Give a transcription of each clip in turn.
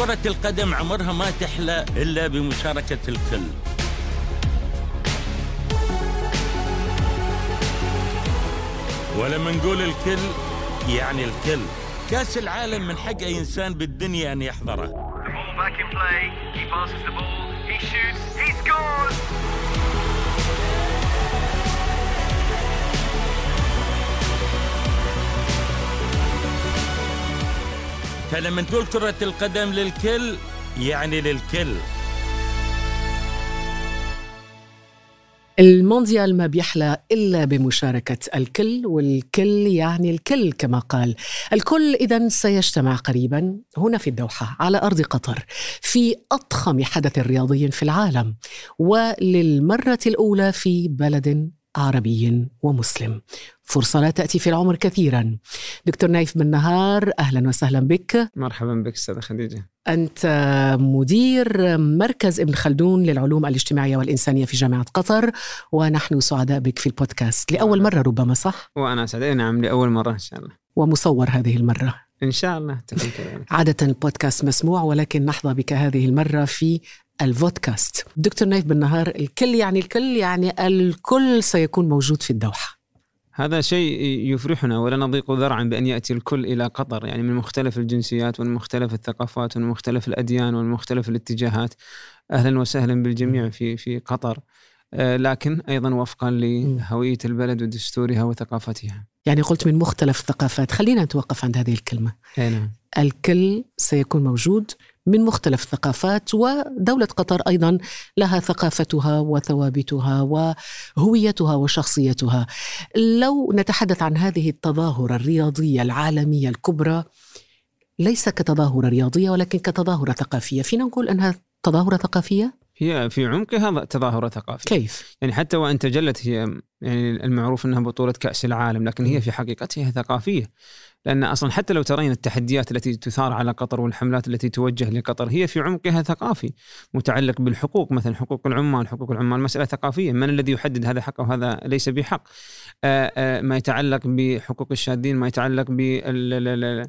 كرة القدم عمرها ما تحلى إلا بمشاركة الكل ولما نقول الكل يعني الكل كأس العالم من حق أي إنسان بالدنيا أن يحضره back in play. He passes the ball. He shoots. He scores. فلما تقول كرة القدم للكل يعني للكل. المونديال ما بيحلى إلا بمشاركة الكل والكل يعني الكل كما قال. الكل إذا سيجتمع قريبا هنا في الدوحة على أرض قطر في أضخم حدث رياضي في العالم وللمرة الأولى في بلد عربي ومسلم. فرصة لا تأتي في العمر كثيرا. دكتور نايف بن نهار أهلا وسهلا بك. مرحبا بك أستاذة خديجة. أنت مدير مركز ابن خلدون للعلوم الاجتماعية والإنسانية في جامعة قطر ونحن سعداء بك في البودكاست. لأول مرة ربما صح؟ وأنا سعيد أي نعم لأول مرة إن شاء الله. ومصور هذه المرة. إن شاء الله. تكون كذلك عادة البودكاست مسموع ولكن نحظى بك هذه المرة في الفودكاست. دكتور نايف بن نهار الكل يعني الكل يعني الكل سيكون موجود في الدوحة. هذا شيء يفرحنا ولا نضيق ذرعا بأن يأتي الكل إلى قطر يعني من مختلف الجنسيات ومن مختلف الثقافات ومن مختلف الأديان ومن مختلف الاتجاهات. أهلا وسهلا بالجميع في في قطر. آه، لكن أيضا وفقا لهوية البلد ودستورها وثقافتها. يعني قلت من مختلف الثقافات. خلينا نتوقف عند هذه الكلمة. أي نعم. الكل سيكون موجود من مختلف الثقافات ودولة قطر أيضا لها ثقافتها وثوابتها وهويتها وشخصيتها. لو نتحدث عن هذه التظاهرة الرياضية العالمية الكبرى ليس كتظاهرة رياضية ولكن كتظاهرة ثقافية. فينا نقول أنها تظاهرة ثقافية؟ هي في عمقها تظاهرة ثقافية. كيف؟ يعني حتى وان تجلت هي يعني المعروف إنها بطولة كأس العالم لكن هي في حقيقتها ثقافية. لأن أصلا حتى لو ترين التحديات التي تثار على قطر والحملات التي توجه لقطر هي في عمقها ثقافي متعلق بالحقوق. مثلا حقوق العمال حقوق العمال مسألة ثقافية. من الذي يحدد هذا حق وهذا ليس بحق؟ آه، آه، ما يتعلق بحقوق الشاذين ما يتعلق بال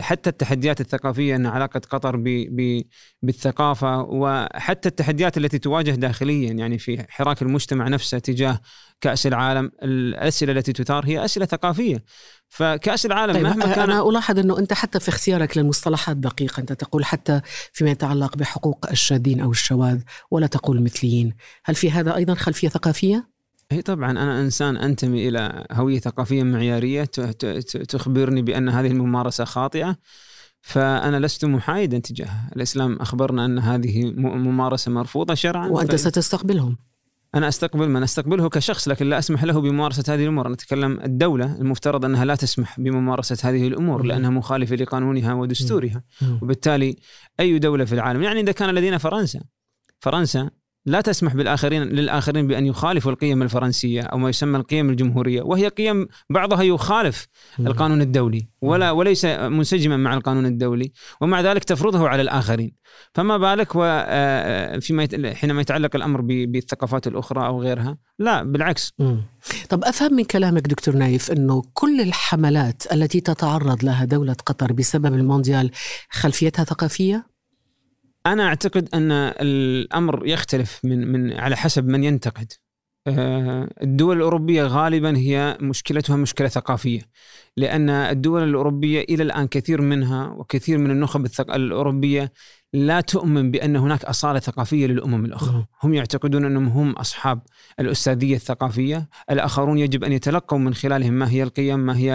حتى التحديات الثقافية إن علاقة قطر ب- ب- بالثقافة وحتى التحديات التي تواجه داخليا يعني في حراك المجتمع نفسه تجاه كأس العالم الأسئلة التي تثار هي أسئلة ثقافية. فكأس العالم طيب مهما كان أنا ألاحظ أنه أنت حتى في اختيارك للمصطلحات دقيق أنت تقول حتى فيما يتعلق بحقوق الشاذين أو الشواذ ولا تقول مثليين. هل في هذا أيضا خلفية ثقافية؟ اي طبعا أنا إنسان أنتمي إلى هوية ثقافية معيارية تخبرني بأن هذه الممارسة خاطئة. فأنا لست محايدا تجاهها، الإسلام. أخبرنا أن هذه م- ممارسة مرفوضة شرعا. وأنت فإن- ستستقبلهم. أنا أستقبل من أستقبله كشخص لكن لا أسمح له بممارسة هذه الأمور، أنا أتكلم الدولة المفترض أنها لا تسمح بممارسة هذه الأمور. لأنها مخالفة لقانونها ودستورها،. وبالتالي أي دولة في العالم يعني إذا كان لدينا فرنسا فرنسا لا تسمح بالآخرين للآخرين بأن يخالفوا القيم الفرنسية أو ما يسمى القيم الجمهورية وهي قيم بعضها يخالف مم. القانون الدولي ولا وليس منسجما مع القانون الدولي ومع ذلك تفرضه على الآخرين فما بالك وفيما يت- حينما يتعلق الأمر ب- بالثقافات الأخرى أو غيرها لا بالعكس مم. طب أفهم من كلامك دكتور نايف أنه كل الحملات التي تتعرض لها دولة قطر بسبب المونديال خلفيتها ثقافية؟ أنا أعتقد أن الأمر يختلف من من على حسب من ينتقد. آه، الدول الأوروبية غالبا هي مشكلتها مشكلة ثقافية لأن الدول الأوروبية إلى الآن كثير منها وكثير من النخب الأوروبية لا تؤمن بأن هناك أصالة ثقافية للأمم الأخرى مم. هم يعتقدون أنهم هم أصحاب الأستاذية الثقافية، الآخرون يجب أن يتلقوا من خلالهم ما هي القيم، ما هي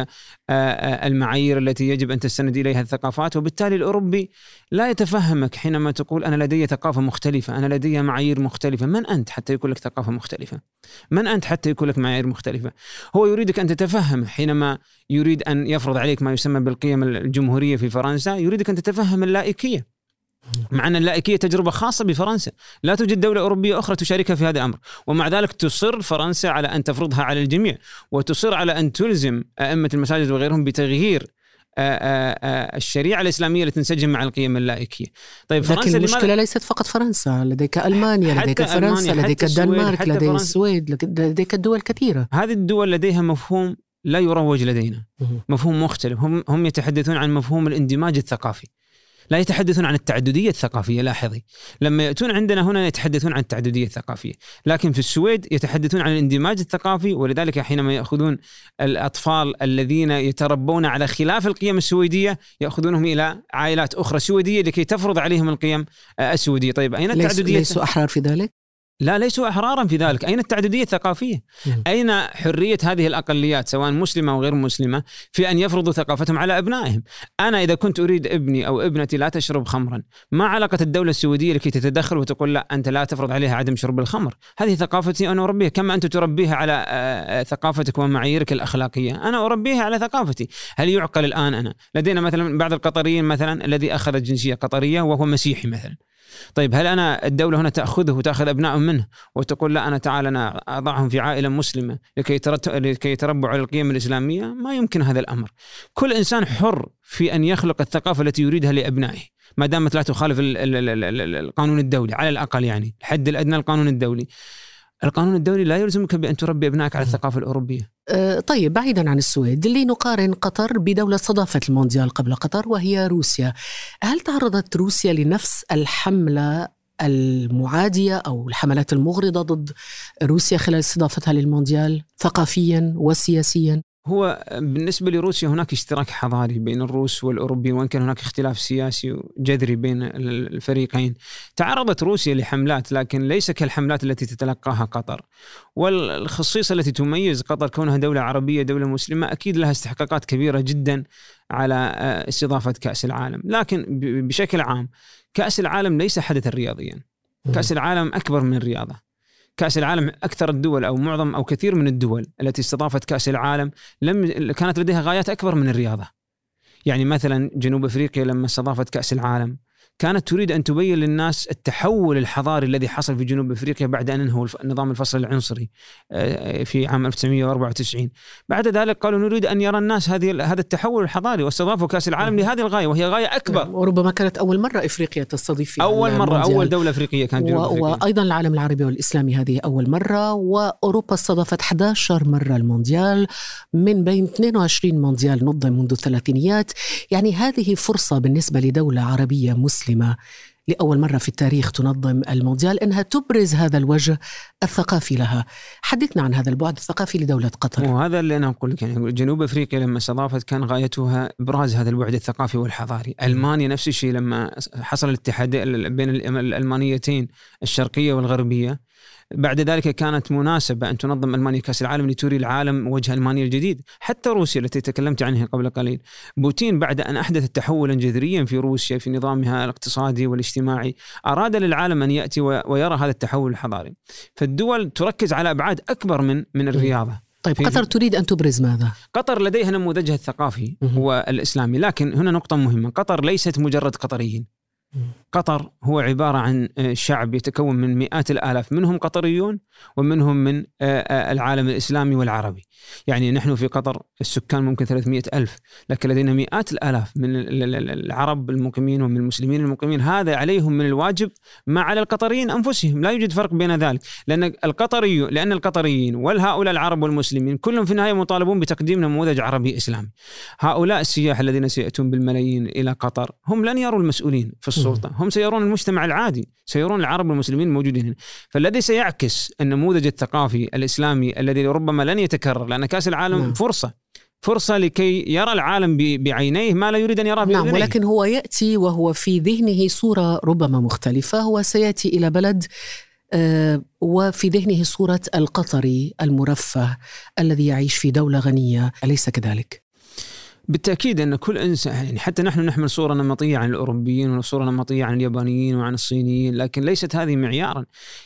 آه، آه، المعايير التي يجب أن تستند إليها الثقافات، وبالتالي الأوروبي لا يتفهمك حينما تقول أنا لدي ثقافة مختلفة، أنا لدي معايير مختلفة، من أنت حتى يكون لك ثقافة مختلفة؟ من أنت حتى يكون لك معايير مختلفة؟ هو يريدك أن تتفهم حينما يريد أن يفرض عليك ما يسمى بالقيم الجمهورية في فرنسا، يريدك أن تتفهم اللائكية. مع أن اللائكية تجربة خاصة بفرنسا، لا توجد دولة أوروبية أخرى تشاركها في هذا الأمر، ومع ذلك تصر فرنسا على أن تفرضها على الجميع، وتصر على أن تلزم أئمة المساجد وغيرهم بتغيير آه، آه، آه، الشريعة الإسلامية التي تنسجم مع القيم اللائكية. طيب لكن فرنسا المشكلة لماذا ليست فقط فرنسا لديك ألمانيا حتى لديك فرنسا ألمانيا، لديك الدنمارك لديك. السويد لديك الدول كثيرة هذه الدول لديها مفهوم لا يروج لدينا،. مفهوم مختلف، هم هم يتحدثون عن مفهوم الاندماج الثقافي. لا يتحدثون عن التعددية الثقافية لاحظي. لما يأتون عندنا هنا يتحدثون عن التعددية الثقافية لكن في السويد يتحدثون عن الاندماج الثقافي ولذلك حينما يأخذون الأطفال الذين يتربون على خلاف القيم السويدية يأخذونهم إلى عائلات أخرى سويدية لكي تفرض عليهم القيم السويدية. طيب أين ليسوا, التعددية؟ ليسوا أحرار في ذلك؟ لا ليسوا احرارا في ذلك، أين التعددية الثقافية؟ مم. أين حرية هذه الأقليات سواء مسلمة أو غير مسلمة في أن يفرضوا ثقافتهم على أبنائهم؟ أنا إذا كنت أريد ابني أو ابنتي لا تشرب خمرا، ما علاقة الدولة السويدية لكي تتدخل وتقول لا أنت لا تفرض عليها عدم شرب الخمر، هذه ثقافتي أنا أربيها كما أنت تربيها على آه، آه، ثقافتك ومعاييرك الأخلاقية، أنا أربيها على ثقافتي، هل يعقل الآن أنا؟ لدينا مثلا بعض القطريين مثلا الذي أخذ الجنسية قطرية وهو مسيحي مثلا. طيب هل أنا الدولة هنا تأخذه وتأخذ ابنائه منه وتقول لا أنا تعال أنا أضعهم في عائلة مسلمة لكي لكي يتربوا على القيم الإسلامية ما يمكن هذا الأمر. كل إنسان حر في أن يخلق الثقافة التي يريدها لأبنائه ما دامت لا تخالف ال- ال- ال- ال- ال- القانون الدولي على الأقل يعني الحد الأدنى للقانون الدولي. القانون الدولي لا يلزمك بأن تربي أبنائك على الثقافة الأوروبية. آه، طيب بعيدا عن السويد لنقارن قطر بدولة استضافت المونديال قبل قطر وهي روسيا هل تعرضت روسيا لنفس الحملة المعادية أو الحملات المغرضة ضد روسيا خلال استضافتها للمونديال ثقافيا وسياسيا هو بالنسبة لروسيا هناك اشتراك حضاري بين الروس والأوروبيين وإن كان هناك اختلاف سياسي وجذري بين الفريقين. تعرضت روسيا لحملات لكن ليس كالحملات التي تتلقاها قطر. والخصيصة التي تميز قطر كونها دولة عربية دولة مسلمة أكيد لها استحقاقات كبيرة جدا على آه، استضافة كأس العالم. لكن بشكل عام كأس العالم ليس حدثا رياضيا. كأس العالم أكبر من الرياضة كأس العالم أكثر الدول أو معظم أو كثير من الدول التي استضافت كأس العالم لم كانت لديها غايات أكبر من الرياضة. يعني مثلا جنوب أفريقيا لما استضافت كأس العالم كانت تريد أن تبين للناس التحول الحضاري الذي حصل في جنوب أفريقيا بعد أن انهوا نظام الفصل العنصري آه، في عام 1994 بعد ذلك قالوا نريد أن يرى الناس هذه هذا التحول الحضاري واستضافوا كأس العالم لهذه الغاية وهي غاية أكبر. وربما كانت أول مرة إفريقيا تستضيف فيها أول مرة المونديال. أول دولة أفريقية كانت جنوب و... أفريقيا. وأيضا العالم العربي والإسلامي هذه أول مرة وأوروبا استضافت 11 مرة المونديال من بين 22 مونديال نظم منذ الثلاثينيات. يعني هذه فرصة بالنسبة لدولة عربية مسلمة لأول مرة في التاريخ تنظم المونديال أنها تبرز هذا الوجه الثقافي لها. حدثنا عن هذا البعد الثقافي لدولة قطر. وهذا اللي أنا أقول لك يعني جنوب أفريقيا لما استضافت كان غايتها إبراز هذا البعد الثقافي والحضاري، ألمانيا نفس الشيء لما حصل الاتحاد بين الألمانيتين الشرقية والغربية. بعد ذلك كانت مناسبة أن تنظم ألمانيا كأس العالم لتري العالم وجه ألمانيا الجديد حتى روسيا التي تكلمت عنها قبل قليل. بوتين بعد أن أحدث تحولا جذريا في روسيا في نظامها الاقتصادي والاجتماعي أراد للعالم أن يأتي ويرى هذا التحول الحضاري. فالدول تركز على أبعاد أكبر من من الرياضة. طيب قطر تريد أن تبرز ماذا؟ قطر لديها نموذجها الثقافي مهم. والإسلامي. لكن هنا نقطة مهمة قطر ليست مجرد قطريين. قطر هو عبارة عن آه، شعب يتكون من مئات الآلاف منهم قطريون ومنهم من آه، آه، العالم الإسلامي والعربي. يعني نحن في قطر السكان ممكن 300 ألف لكن لدينا مئات الآلاف من ال- ال- ال- العرب المقيمين ومن المسلمين المقيمين. هذا عليهم من الواجب ما على القطريين أنفسهم. لا يوجد فرق بين ذلك لأن القطري لأن القطريين والهؤلاء العرب والمسلمين كلهم في النهاية مطالبون بتقديم نموذج عربي إسلامي. هؤلاء السياح الذين سيأتون بالملايين إلى قطر هم لن يروا المسؤولين في السلطة. هم سيرون المجتمع العادي سيرون العرب والمسلمين الموجودين هنا. فالذي سيعكس النموذج الثقافي الإسلامي الذي ربما لن يتكرر لأن كأس العالم نعم. فرصة. فرصة لكي يرى العالم بعينيه ما لا يريد أن يراه نعم بأذنيه ولكن هو يأتي وهو في ذهنه صورة ربما مختلفة. هو سيأتي إلى بلد آه، وفي ذهنه صورة القطري المرفه الذي يعيش في دولة غنية. أليس كذلك؟ بالتأكيد أن كل إنسان يعني حتى نحن نحمل صوره نمطيه عن الأوروبيين وصوره نمطيه عن اليابانيين وعن الصينيين لكن ليست هذه معيارا.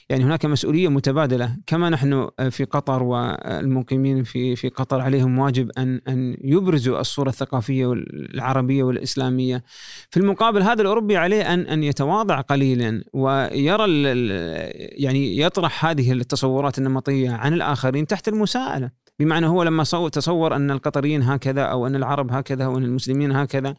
يعني هناك مسؤولية متبادلة. كما نحن في قطر والمقيمين في في قطر عليهم واجب أن أن يبرزوا الصورة الثقافية والعربية والإسلامية. في المقابل هذا الأوروبي عليه أن أن يتواضع قليلا ويرى يعني يطرح هذه التصورات النمطية عن الآخرين تحت المساءلة. بمعنى هو لما صو- تصور أن القطريين هكذا أو أن العرب هكذا أو أن المسلمين هكذا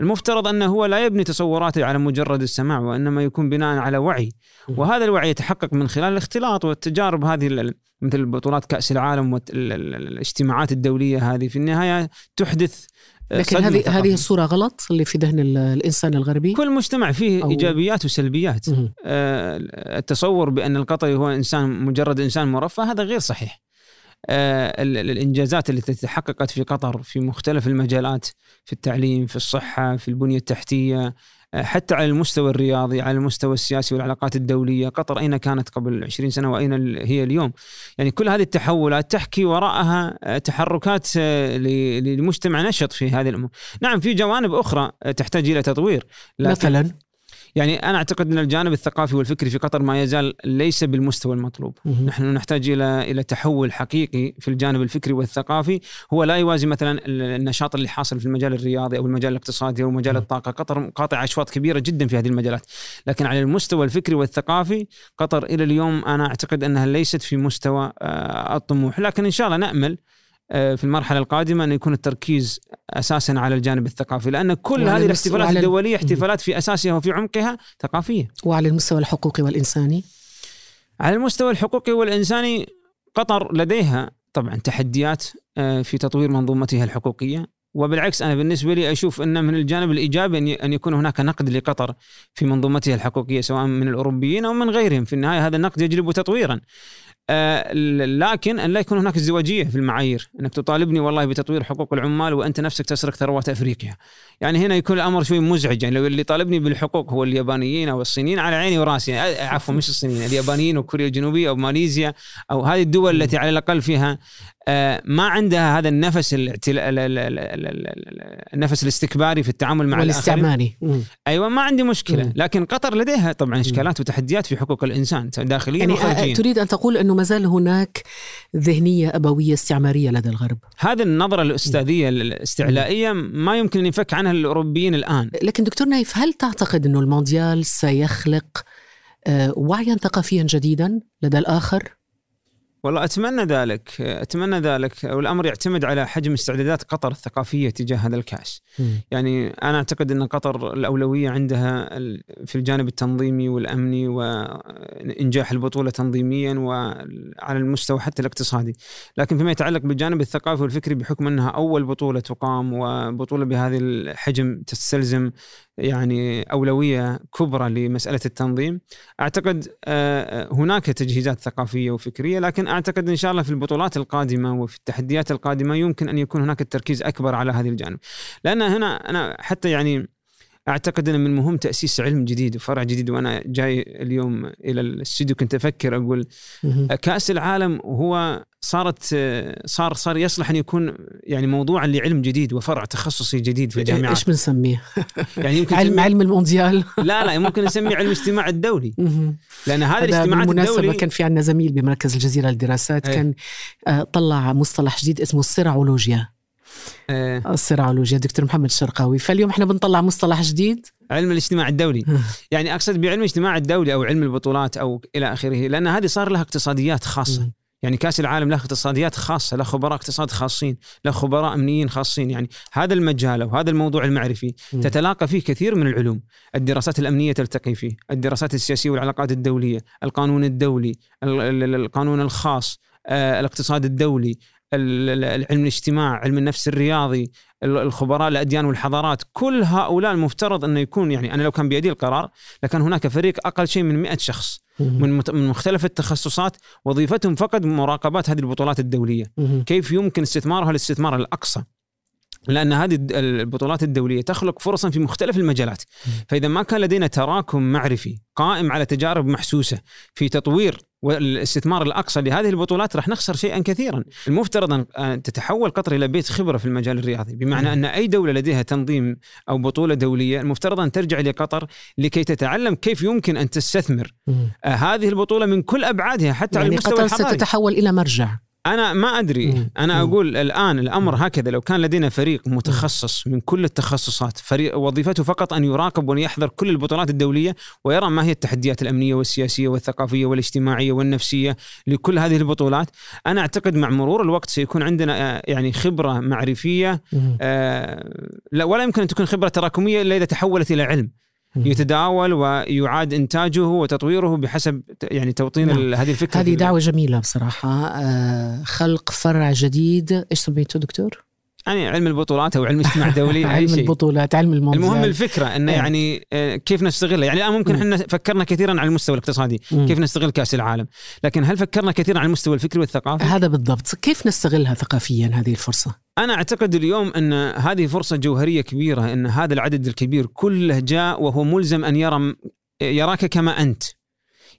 المفترض أنه هو لا يبني تصوراته على مجرد السماع وإنما يكون بناء على وعي وهذا الوعي يتحقق من خلال الاختلاط والتجارب هذه مثل بطولات كأس العالم والاجتماعات الدولية هذه في النهاية تحدث آه، لكن هذه ثقافية. هذه الصورة غلط اللي في ذهن ال- الإنسان الغربي كل مجتمع فيه أو- إيجابيات وسلبيات. آه، التصور بأن القطري هو انسان مجرد إنسان مرفه هذا غير صحيح. آه، ال- ال- الإنجازات التي تحققت في قطر في مختلف المجالات في التعليم في الصحة في البنية التحتية آه، حتى على المستوى الرياضي على المستوى السياسي والعلاقات الدولية. قطر أين كانت قبل 20 سنة وأين ال- هي اليوم؟ يعني كل هذه التحولات تحكي وراءها آه، تحركات لمجتمع نشط في هذه الأمور. نعم في جوانب أخرى آه، تحتاج إلى تطوير لكن مثلا؟ يعني أنا أعتقد أن الجانب الثقافي والفكري في قطر ما يزال ليس بالمستوى المطلوب. مهم. نحن نحتاج إلى إلى تحول حقيقي في الجانب الفكري والثقافي. هو لا يوازي مثلا ال- النشاط اللي حاصل في المجال الرياضي أو المجال الاقتصادي أو مجال الطاقة. قطر قاطع أشواط كبيرة جدا في هذه المجالات. لكن على المستوى الفكري والثقافي قطر إلى اليوم أنا أعتقد أنها ليست في مستوى آه، الطموح. لكن إن شاء الله نأمل في المرحلة القادمة أن يكون التركيز أساسا على الجانب الثقافي لأن كل هذه الاحتفالات الدولية احتفالات في أساسها وفي عمقها ثقافية. وعلى المستوى الحقوقي والإنساني؟ على المستوى الحقوقي والإنساني قطر لديها طبعا تحديات آه، في تطوير منظومتها الحقوقية. وبالعكس أنا بالنسبة لي أشوف أن من الجانب الإيجابي أن ي- أن يكون هناك نقد لقطر في منظومتها الحقوقية سواء من الأوروبيين أو من غيرهم. في النهاية هذا النقد يجلب تطويرا. لكن أن لا يكون هناك ازدواجية في المعايير أنك تطالبني والله بتطوير حقوق العمال وأنت نفسك تسرق ثروات أفريقيا. يعني هنا يكون الأمر شوي مزعج يعني لو اللي طالبني بالحقوق هو اليابانيين أو الصينيين على عيني وراسي آه، عفوا مش الصينيين اليابانيين وكوريا الجنوبية أو ماليزيا أو هذه الدول التي على الأقل فيها آه، ما عندها هذا النفس النفس الاستكباري في التعامل مع والاستعماري. مم. أيوه ما عندي مشكلة. لكن قطر لديها طبعا إشكالات وتحديات في حقوق الإنسان داخليا يعني وخارجيا آه، تريد أن تقول أنه ما زال هناك ذهنية أبوية استعمارية لدى الغرب. هذه النظرة الأستاذية الاستعلائية ما يمكن أن ينفك عنها الأوروبيين الآن. لكن دكتور نايف هل تعتقد أنه المونديال سيخلق آه، وعيا ثقافيا جديدا لدى الآخر؟ والله أتمنى ذلك أتمنى ذلك والأمر يعتمد على حجم استعدادات قطر الثقافية تجاه هذا الكأس. يعني أنا أعتقد إن قطر الأولوية عندها في الجانب التنظيمي والأمني وإنجاح البطولة تنظيميا وعلى المستوى حتى الاقتصادي، لكن فيما يتعلق بالجانب الثقافي والفكري بحكم أنها أول بطولة تقام وبطولة بهذا الحجم تستلزم يعني أولوية كبرى لمسألة التنظيم، أعتقد آه، هناك تجهيزات ثقافية وفكرية لكن أعتقد إن شاء الله في البطولات القادمة وفي التحديات القادمة يمكن أن يكون هناك التركيز أكبر على هذه الجانب. لأن هنا أنا حتى يعني أعتقد ان من المهم تأسيس علم جديد وفرع جديد وأنا جاي اليوم إلى الاستوديو كنت أفكر أقول. كأس العالم هو صارت صار صار يصلح أن يكون يعني موضوعا لعلم جديد وفرع تخصصي جديد في الجامعات إيش بنسميه؟ يعني يمكن علم علم المونديال لا لا ممكن نسميه علم الاجتماع الدولي. لأن هذا بالمناسبة الدولي كان في عندنا زميل بمركز الجزيرة للدراسات أي. كان آه، طلع مصطلح جديد اسمه السرعولوجيا آه السرعولوجيا دكتور محمد الشرقاوي فاليوم إحنا بنطلع مصطلح جديد؟ علم الاجتماع الدولي. يعني أقصد بعلم الاجتماع الدولي أو علم البطولات أو إلى آخره لأن هذه صار لها اقتصاديات خاصة. مم. يعني كأس العالم له اقتصاديات خاصة له خبراء اقتصاد خاصين له خبراء أمنيين خاصين. يعني هذا المجال أو هذا الموضوع المعرفي. تتلاقى فيه كثير من العلوم. الدراسات الأمنية تلتقي فيه الدراسات السياسية والعلاقات الدولية القانون الدولي ال- ال- القانون الخاص آه، الاقتصاد الدولي ال- ال- علم الاجتماع علم النفس الرياضي ال- الخبراء الأديان والحضارات كل هؤلاء المفترض أنه يكون يعني أنا لو كان بيدي القرار لكان هناك فريق أقل شيء من 100 شخص. من من مختلف التخصصات وظيفتهم فقط مراقبات هذه البطولات الدولية. كيف يمكن استثمارها الاستثمار الأقصى لأن هذه البطولات الدولية تخلق فرصا في مختلف المجالات فإذا ما كان لدينا تراكم معرفي قائم على تجارب محسوسة في تطوير والاستثمار الأقصى لهذه البطولات راح نخسر شيئا كثيرا. المفترض ان تتحول قطر إلى بيت خبرة في المجال الرياضي. بمعنى أن أي دولة لديها تنظيم أو بطولة دولية المفترض أن ترجع لقطر لكي تتعلم كيف يمكن أن تستثمر. آه، هذه البطولة من كل أبعادها حتى على يعني المستوى قطر الحضاري. ستتحول إلى مرجع. أنا ما أدري. أنا. أقول الآن الأمر هكذا لو كان لدينا فريق متخصص من كل التخصصات فريق وظيفته فقط أن يراقب ويحضر كل البطولات الدولية ويرى ما هي التحديات الأمنية والسياسية والثقافية والاجتماعية والنفسية لكل هذه البطولات أنا أعتقد مع مرور الوقت سيكون عندنا آه، يعني خبرة معرفية. آه، لا ولا يمكن أن تكون خبرة تراكمية إلا إذا تحولت إلى علم. يتداول ويعاد إنتاجه وتطويره بحسب يعني توطين نعم. هذه الفكرة هذه دعوة جميلة بصراحة آه، خلق فرع جديد إيش سميته دكتور؟ يعني علم البطولات أو علم اجتماع دولي علم شيء. البطولات علم المونديال المهم الفكرة إنه إيه. يعني آه، كيف نستغلها؟ يعني الآن ممكن مم. إحنا فكرنا كثيرا على المستوى الاقتصادي مم. كيف نستغل كأس العالم؟ لكن هل فكرنا كثيرا على المستوى الفكري والثقافي؟ هذا بالضبط. كيف نستغلها ثقافيا هذه الفرصة؟ أنا أعتقد اليوم إن هذه فرصة جوهرية كبيرة إن هذا العدد الكبير كله جاء وهو ملزم أن يرى يراك كما أنت.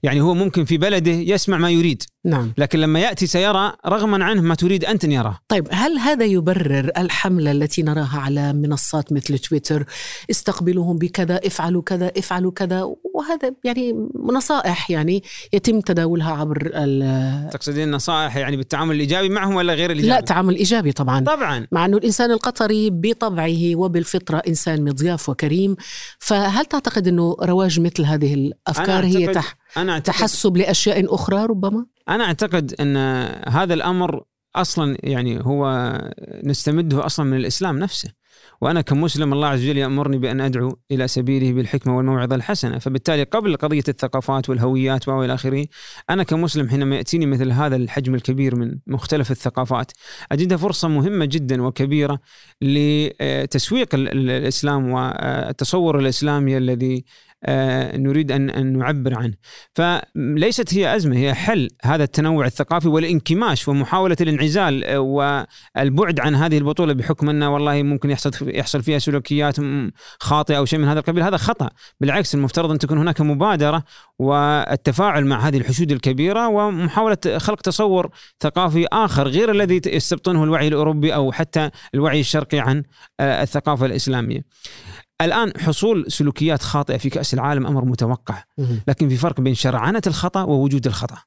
يعني هو ممكن في بلده يسمع ما يريد. نعم. لكن لما يأتي سيرى رغما عنه ما تريد أنت أن يراه. طيب هل هذا يبرر الحملة التي نراها على منصات مثل تويتر؟ استقبلوهم بكذا افعلوا كذا افعلوا كذا. وهذا يعني نصائح يعني يتم تداولها عبر ال- تقصدين نصائح يعني بالتعامل الإيجابي معهم ولا غير الإيجابي؟ لا تعامل إيجابي طبعا. طبعا. مع أنه الإنسان القطري بطبعه وبالفطرة إنسان مضياف وكريم. فهل تعتقد أنه رواج مثل هذه الأفكار هي أعتقد- تح أنا أعتقد تحسب لأشياء أخرى ربما؟ أنا أعتقد أن هذا الأمر أصلا يعني هو نستمده أصلا من الإسلام نفسه وأنا كمسلم الله عز وجل يأمرني بأن أدعو إلى سبيله بالحكمة والموعظة الحسنة فبالتالي قبل قضية الثقافات والهويات وإلى آخره أنا كمسلم حينما يأتيني مثل هذا الحجم الكبير من مختلف الثقافات اجدها فرصة مهمة جدا وكبيرة لتسويق ال- ال- الإسلام والتصور الإسلامي الذي نريد ان أن نعبر عنه. فليست هي أزمة هي حل هذا التنوع الثقافي والانكماش ومحاولة الانعزال آه، والبعد عن هذه البطولة بحكم أنه والله ممكن يحصل يحصل فيها سلوكيات خاطئة أو شيء من هذا القبيل. هذا خطأ. بالعكس المفترض أن تكون هناك مبادرة والتفاعل مع هذه الحشود الكبيرة ومحاولة خلق تصور ثقافي آخر غير الذي يستبطنه الوعي الأوروبي أو حتى الوعي الشرقي عن آه، الثقافة الإسلامية. الآن حصول سلوكيات خاطئة في كأس العالم أمر متوقع. لكن في فرق بين شرعنة الخطأ ووجود الخطأ.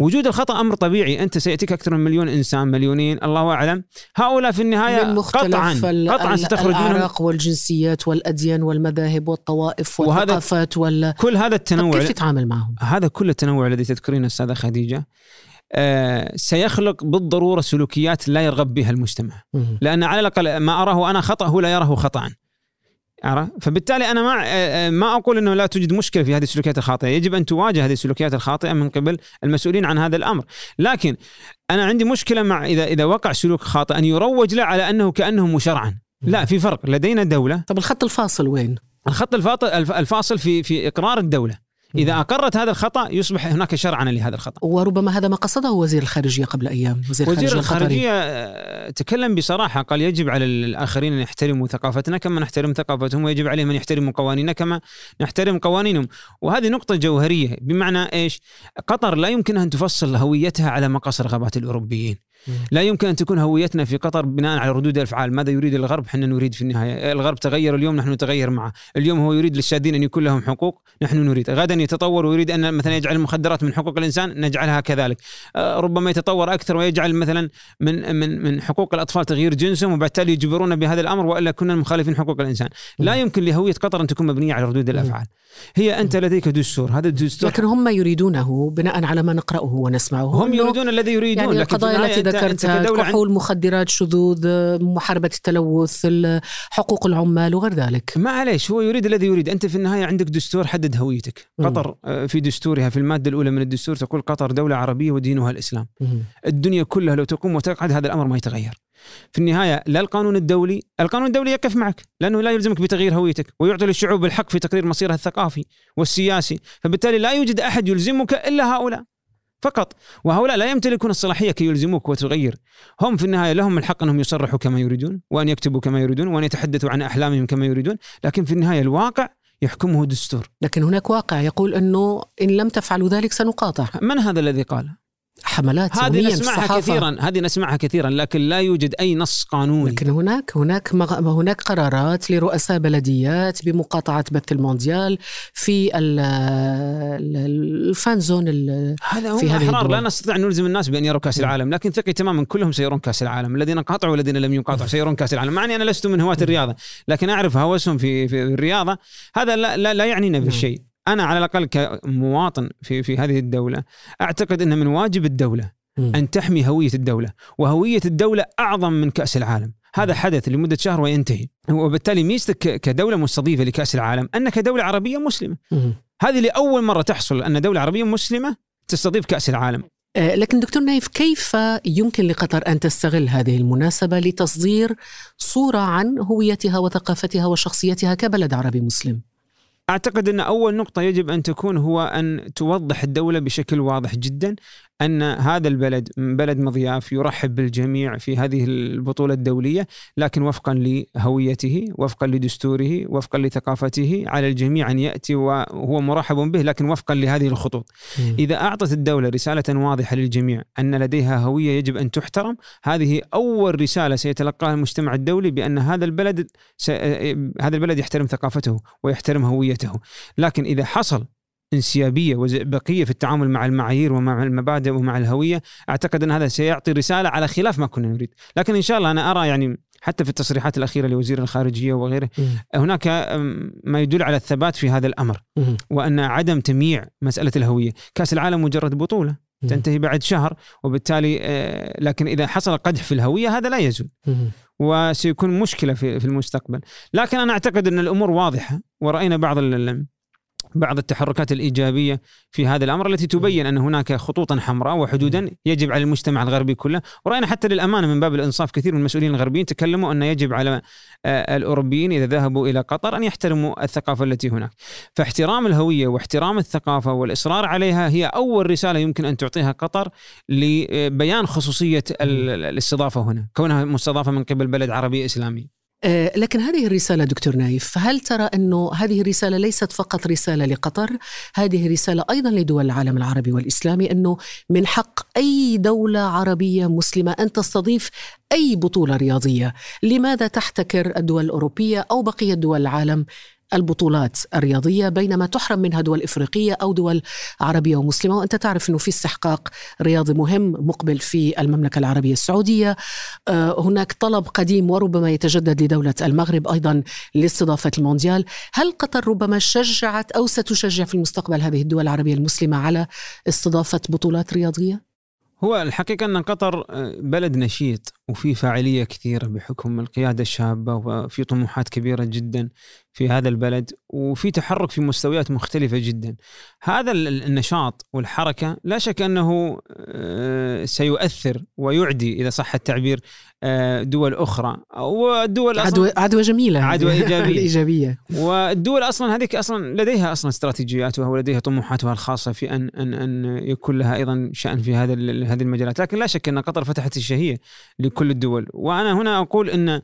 وجود الخطأ أمر طبيعي أنت سيأتيك أكثر من مليون إنسان مليونين الله أعلم هؤلاء في النهاية من مختلف قطعا قطعا ستخرج منهم والجنسيات والأديان والمذاهب والطوائف والثقافات وال كل هذا التنوع كيف تتعامل معهم؟ هذا كل التنوع الذي تذكرينه أستاذة خديجة آه سيخلق بالضرورة سلوكيات لا يرغب بها المجتمع. لأن على الأقل ما أراه أنا خطا هو لا يراه خطا عرفت؟ فبالتالي أنا ما ما أقول إنه لا توجد مشكلة في هذه السلوكيات الخاطئة، يجب أن تواجه هذه السلوكيات الخاطئة من قبل المسؤولين عن هذا الأمر، لكن أنا عندي مشكلة مع إذا إذا وقع سلوك خاطئ أن يروج له على أنه كأنه مشرعا، لا في فرق. لدينا دولة. طب الخط الفاصل وين؟ الخط الفاصل في في إقرار الدولة، إذا أقرت هذا الخطأ يصبح هناك شرعا لهذا الخطأ. وربما هذا ما قصده وزير الخارجية قبل أيام وزير, وزير الخارجية آه، تكلم بصراحة قال يجب على الآخرين أن يحترموا ثقافتنا كما نحترم ثقافتهم ويجب عليهم أن يحترموا قوانيننا كما نحترم قوانينهم وهذه نقطة جوهرية بمعنى إيش قطر لا يمكن أن تفصل هويتها على مقاس رغبات الأوروبيين مم. لا يمكن أن تكون هويتنا في قطر بناء على ردود الأفعال. ماذا يريد الغرب؟ إحنا نريد في النهاية. الغرب تغير اليوم نحن نتغير معه. اليوم هو يريد للشادين أن يكون لهم حقوق نحن نريد. غدا يتطور ويريد أن مثلا يجعل المخدرات من حقوق الإنسان نجعلها كذلك. آه، ربما يتطور أكثر ويجعل مثلا من من من حقوق الأطفال تغيير جنسهم وبالتالي يجبرون بهذا الأمر وإلا كنا مخالفين حقوق الإنسان. لا يمكن لهوية قطر أن تكون مبنية على ردود الأفعال. هي أنت لديك دستور. هذا الدستور لكن هم يريدونه بناء على ما نقرأه ونسمعه. هم يريدون الذي يريدون يعني القضايا التي ذكرتها كحول مخدرات شذوذ محاربة التلوث ال- حقوق العمال وغير ذلك. معليش هو يريد الذي يريد. أنت في النهاية عندك دستور حدد هويتك. مم. قطر آه، في دستورها في المادة الأولى من الدستور تقول قطر دولة عربية ودينها الإسلام. مم. الدنيا كلها لو تقوم وتقعد هذا الأمر ما يتغير. في النهاية لا القانون الدولي القانون الدولي يقف معك لأنه لا يلزمك بتغيير هويتك ويعطي للشعوب الحق في تقرير مصيرها الثقافي والسياسي. فبالتالي لا يوجد أحد يلزمك إلا هؤلاء. فقط. وهؤلاء لا يمتلكون الصلاحية كي يلزموك وتغير. هم في النهاية لهم الحق أنهم يصرحوا كما يريدون وأن يكتبوا كما يريدون وأن يتحدثوا عن أحلامهم كما يريدون لكن في النهاية الواقع يحكمه دستور. لكن هناك واقع يقول أنه إن لم تفعلوا ذلك سنقاطع. من هذا الذي قال؟ حملات هذه نسمعها كثيرا هذه نسمعها كثيرا لكن لا يوجد أي نص قانوني. لكن هناك هناك مغ... هناك قرارات لرؤساء بلديات بمقاطعة بث المونديال في ال- ال- الفان زون ال- هذا هذه احرار لا. نستطيع أن نلزم الناس بأن يروا كأس العالم لكن ثقي تماما كلهم سيرون كأس العالم. الذين قاطعوا والذين لم يقاطعوا سيرون كأس العالم. مع أني أنا لست من هواة الرياضة لكن أعرف هوسهم في في الرياضة. هذا لا لا, لا يعنينا بالشيء. أنا على الأقل كمواطن في في هذه الدولة أعتقد إن من واجب الدولة. أن تحمي هوية الدولة وهوية الدولة أعظم من كأس العالم هذا حدث لمدة شهر وينتهي وبالتالي ميزتك كدولة مستضيفة لكأس العالم أنك دولة عربية مسلمة. هذه لأول مرة تحصل أن دولة عربية مسلمة تستضيف كأس العالم آه، لكن دكتور نايف كيف يمكن لقطر أن تستغل هذه المناسبة لتصدير صورة عن هويتها وثقافتها وشخصيتها كبلد عربي مسلم؟ أعتقد أن أول نقطة يجب أن تكون هو أن توضح الدولة بشكل واضح جدا. أن هذا البلد بلد مضياف يرحب بالجميع في هذه البطولة الدولية لكن وفقا لهويته وفقا لدستوره وفقا لثقافته على الجميع أن يأتي وهو مرحب به لكن وفقا لهذه الخطوط. إذا أعطت الدولة رسالة واضحة للجميع أن لديها هوية يجب أن تحترم هذه أول رسالة سيتلقاها المجتمع الدولي بأن هذا البلد س... هذا البلد يحترم ثقافته ويحترم هويته. لكن إذا حصل انسيابية وزئبقيه في التعامل مع المعايير ومع المبادئ ومع الهوية أعتقد أن هذا سيعطي رسالة على خلاف ما كنا نريد. لكن إن شاء الله أنا أرى يعني حتى في التصريحات الأخيرة لوزير الخارجية وغيره هناك ما يدل على الثبات في هذا الأمر وأن عدم تمييع مسألة الهوية. كأس العالم مجرد بطولة تنتهي بعد شهر وبالتالي آه، لكن إذا حصل قدح في الهوية هذا لا يزول. وسيكون مشكلة في المستقبل. لكن أنا أعتقد أن الأمور واضحة ورأينا بعض بعض التحركات الإيجابية في هذا الأمر التي تبين أن هناك خطوطا حمراء وحدودا يجب على المجتمع الغربي كله، ورأينا حتى للأمانة من باب الإنصاف كثير من المسؤولين الغربيين تكلموا أن يجب على آه، الأوروبيين إذا ذهبوا إلى قطر أن يحترموا الثقافة التي هناك. فاحترام الهوية واحترام الثقافة والإصرار عليها هي أول رسالة يمكن أن تعطيها قطر لبيان خصوصية الاستضافة هنا، كونها مستضافة من قبل بلد عربي إسلامي. آه، لكن هذه الرسالة دكتور نايف هل ترى أنه هذه الرسالة ليست فقط رسالة لقطر؟ هذه رسالة أيضا لدول العالم العربي والإسلامي أنه من حق أي دولة عربية مسلمة أن تستضيف أي بطولة رياضية. لماذا تحتكر الدول الأوروبية أو بقية دول العالم البطولات الرياضية بينما تحرم منها دول إفريقية أو دول عربية ومسلمة. وأنت تعرف إنه في استحقاق رياضي مهم مقبل في المملكة العربية السعودية. آه، هناك طلب قديم وربما يتجدد لدولة المغرب أيضا لاستضافة المونديال. هل قطر ربما شجعت أو ستشجع في المستقبل هذه الدول العربية المسلمة على استضافة بطولات رياضية؟ هو الحقيقة أن قطر آه، بلد نشيط. وفي فاعلية كثيرة بحكم القيادة الشابة وفي طموحات كبيرة جدا في هذا البلد وفي تحرك في مستويات مختلفة جدا. هذا النشاط والحركة لا شك أنه آه، سيؤثر ويعدي إذا صح التعبير آه، دول أخرى. والدول عدوى, عدوى جميلة. عدوى إيجابية. إيجابية والدول أصلا هذيك أصلا لديها أصلا استراتيجياتها ولديها طموحاتها الخاصة في أن أن أن يكون لها أيضا شأن في هذا هذه المجالات. لكن لا شك أن قطر فتحت الشهية لكل الدول. وأنا هنا أقول أن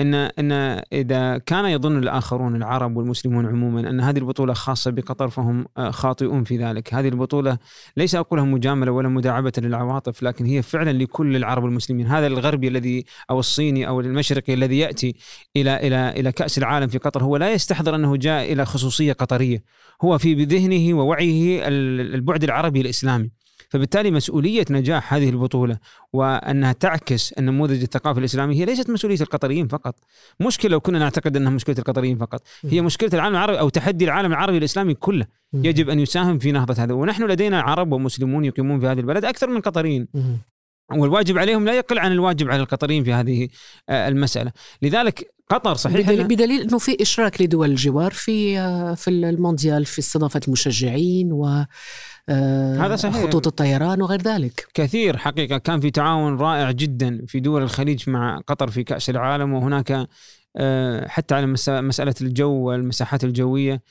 إن إن إذا كان يظن الآخرون العرب والمسلمون عموما أن هذه البطولة خاصة بقطر فهم آه، خاطئون في ذلك، هذه البطولة ليس أقولها مجاملة ولا مداعبة للعواطف لكن هي فعلا لكل العرب والمسلمين، هذا الغربي الذي أو الصيني أو المشرقي الذي يأتي إلى إلى إلى كأس العالم في قطر هو لا يستحضر أنه جاء إلى خصوصية قطرية، هو في بذهنه ووعيه البعد العربي الإسلامي. فبالتالي مسؤولية نجاح هذه البطولة وأنها تعكس النموذج الثقافي الإسلامي هي ليست مسؤولية القطريين فقط. مشكلة لو كنا نعتقد أنها مشكلة القطريين فقط. هي مشكلة العالم العربي أو تحدي العالم العربي الإسلامي كله. يجب أن يساهم في نهضة هذا. ونحن لدينا عرب ومسلمون يقيمون في هذه البلد أكثر من قطريين. والواجب عليهم لا يقل عن الواجب على القطريين في هذه آه، المسألة. لذلك قطر صحيح بدليل, بدليل أنه في إشراك لدول الجوار في آه، في المونديال في استضافة المشجعين و آه، هذا صحيح. خطوط الطيران وغير ذلك. كثير حقيقة كان في تعاون رائع جدا في دول الخليج مع قطر في كأس العالم وهناك حتى على مسألة الجو والمساحات الجوية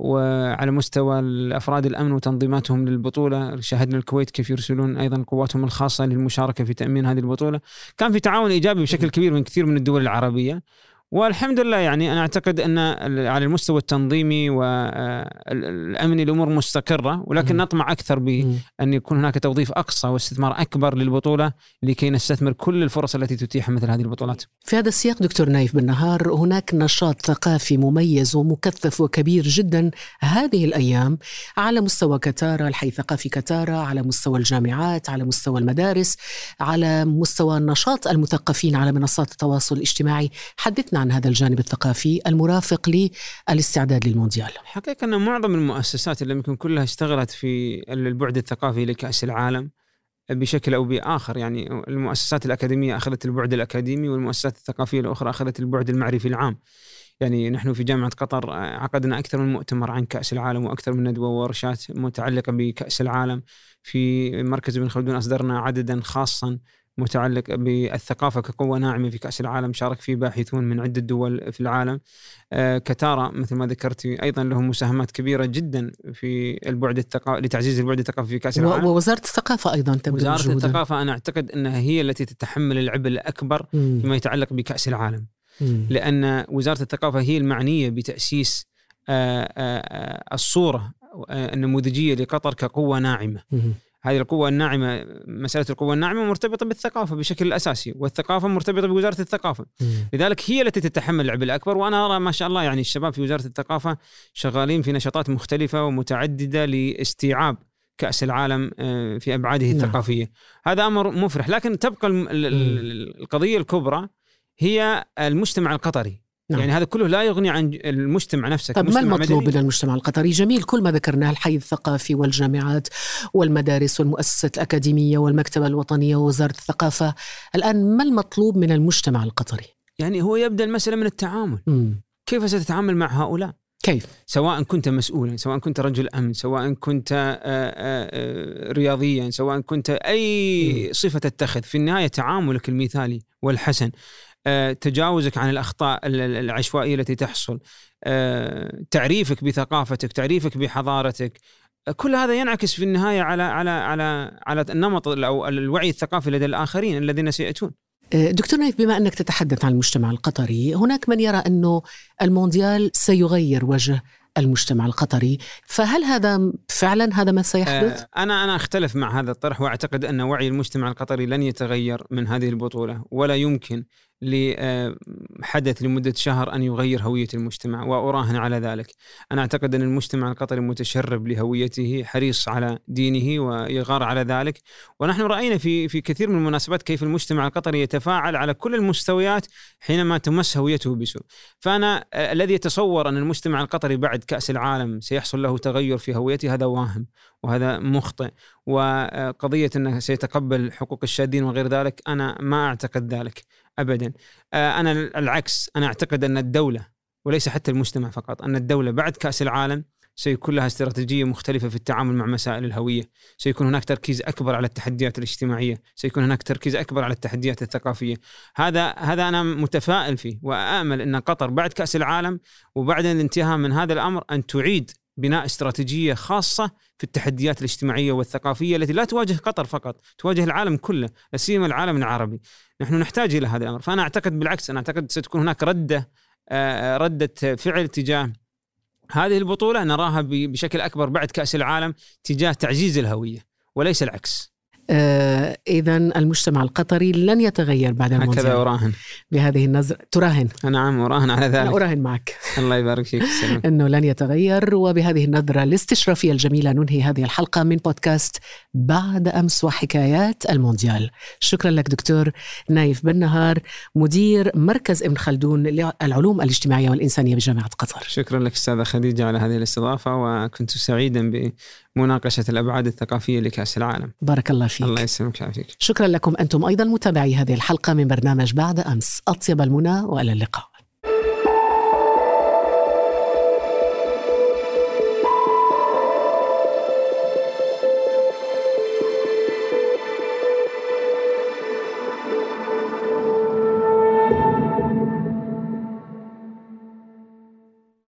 وعلى مستوى الأفراد الأمن وتنظيماتهم للبطولة شاهدنا الكويت كيف يرسلون أيضا قواتهم الخاصة للمشاركة في تأمين هذه البطولة. كان في تعاون إيجابي بشكل كبير من كثير من الدول العربية. والحمد لله يعني أنا أعتقد أن على المستوى التنظيمي والامني الأمور مستقرة ولكن نطمع أكثر بان يكون هناك توظيف أقصى واستثمار أكبر للبطولة لكي نستثمر كل الفرص التي تتيح مثل هذه البطولات. في هذا السياق دكتور نايف بالنهار هناك نشاط ثقافي مميز ومكثف وكبير جدا هذه الأيام على مستوى كتاره الحي الثقافي كتاره على مستوى الجامعات على مستوى المدارس على مستوى نشاط المثقفين على منصات التواصل الاجتماعي. حدثنا عن هذا الجانب الثقافي المرافق للاستعداد للمونديال حقيقة أن معظم المؤسسات اللي يمكن كلها اشتغلت في البعد الثقافي لكأس العالم بشكل أو بآخر يعني المؤسسات الأكاديمية أخذت البعد الأكاديمي والمؤسسات الثقافية الأخرى أخذت البعد المعرفي العام. يعني نحن في جامعة قطر عقدنا أكثر من مؤتمر عن كأس العالم وأكثر من ندوة وورشات متعلقة بكأس العالم في مركز ابن خلدون أصدرنا عددا خاصا متعلق بالثقافة كقوة ناعمة في كأس العالم شارك فيه باحثون من عدة دول في العالم آه، كتارا مثل ما ذكرت أيضا لهم مساهمات كبيرة جدا في البعد الثقافي لتعزيز البعد الثقافي في كأس العالم ووزارة الثقافة أيضا تبدو وزارة وجودها. الثقافة أنا أعتقد أنها هي التي تتحمل العبء الأكبر. فيما يتعلق بكأس العالم. لأن وزارة الثقافة هي المعنية بتأسيس آه، آه، الصورة النموذجية لقطر كقوة ناعمة. هذه القوة الناعمة مسألة القوة الناعمة مرتبطة بالثقافة بشكل أساسي والثقافة مرتبطة بوزارة الثقافة. مم. لذلك هي التي تتحمل العبء الأكبر وأنا أرى ما شاء الله يعني الشباب في وزارة الثقافة شغالين في نشاطات مختلفة ومتعددة لاستيعاب كأس العالم آه، في أبعاده نعم. الثقافية. هذا أمر مفرح. لكن تبقى القضية الكبرى هي المجتمع القطري. نعم. يعني هذا كله لا يغني عن المجتمع نفسه طب ما المطلوب. من المجتمع القطري؟ جميل كل ما ذكرناه الحي الثقافي والجامعات والمدارس والمؤسسات الأكاديمية والمكتبة الوطنية ووزارة الثقافة الآن ما المطلوب من المجتمع القطري؟ يعني هو يبدأ المسألة من التعامل مم. كيف ستتعامل مع هؤلاء كيف؟ سواء كنت مسؤولا سواء كنت رجل أمن سواء كنت آه، آه، آه، رياضيا سواء كنت أي صفة تتخذ في النهاية تعاملك المثالي والحسن تجاوزك عن الأخطاء ال- ال- العشوائية التي تحصل آه، تعريفك بثقافتك تعريفك بحضارتك آه، كل هذا ينعكس في النهاية على على على على النمط أو الوعي الثقافي لدى الآخرين الذين سيأتون آه، دكتور نايف بما أنك تتحدث عن المجتمع القطري هناك من يرى أنه المونديال سيغير وجه المجتمع القطري فهل هذا فعلا هذا ما سيحدث؟ آه، أنا أنا أختلف مع هذا الطرح وأعتقد أن وعي المجتمع القطري لن يتغير من هذه البطولة ولا يمكن لحدث لمدة شهر أن يغير هوية المجتمع وأراهن على ذلك. أنا أعتقد أن المجتمع القطري متشرب لهويته، حريص على دينه ويغار على ذلك، ونحن رأينا في في كثير من المناسبات كيف المجتمع القطري يتفاعل على كل المستويات حينما تمس هويته بسوء. فأنا آه، الذي يتصور أن المجتمع القطري بعد كأس العالم سيحصل له تغير في هويته هذا واهم وهذا مخطئ وقضية أنه سيتقبل حقوق الشاذين وغير ذلك أنا ما أعتقد ذلك ابدا. آه، أنا العكس. أنا أعتقد أن الدولة وليس حتى المجتمع فقط أن الدولة بعد كأس العالم سيكون لها استراتيجية مختلفة في التعامل مع مسائل الهوية، سيكون هناك تركيز أكبر على التحديات الاجتماعية، سيكون هناك تركيز أكبر على التحديات الثقافية، هذا هذا أنا متفائل فيه وامل أن قطر بعد كأس العالم وبعد الانتهاء من هذا الأمر أن تعيد بناء استراتيجية خاصة في التحديات الاجتماعية والثقافية التي لا تواجه قطر فقط، تواجه العالم كله، لا سيما العالم العربي. نحن نحتاج إلى هذا الأمر، فأنا أعتقد بالعكس أنا أعتقد ستكون هناك ردة آه، ردة فعل تجاه هذه البطولة نراها بشكل أكبر بعد كأس العالم تجاه تعزيز الهوية وليس العكس. آه إذا المجتمع القطري لن يتغير بعد هكذا المونديال أراهن. بهذه النظرة تراهن نعم أراهن على أنا ذلك. أراهن معك الله يبارك فيك. أنه لن يتغير وبهذه النظرة الاستشرافية الجميلة ننهي هذه الحلقة من بودكاست بعد أمس وحكايات المونديال شكرا لك دكتور نايف بن نهار مدير مركز ابن خلدون للعلوم الاجتماعية والإنسانية بجامعة قطر شكرا لك أستاذة خديجة على هذه الاستضافة وكنت سعيدا بمناقشه الأبعاد الثقافية لكأس العالم. بارك الله فيك الله يسلمك ويعافيك. شكرا لكم أنتم أيضا متابعي هذه الحلقة من برنامج بعد أمس أطيب المنى وإلى اللقاء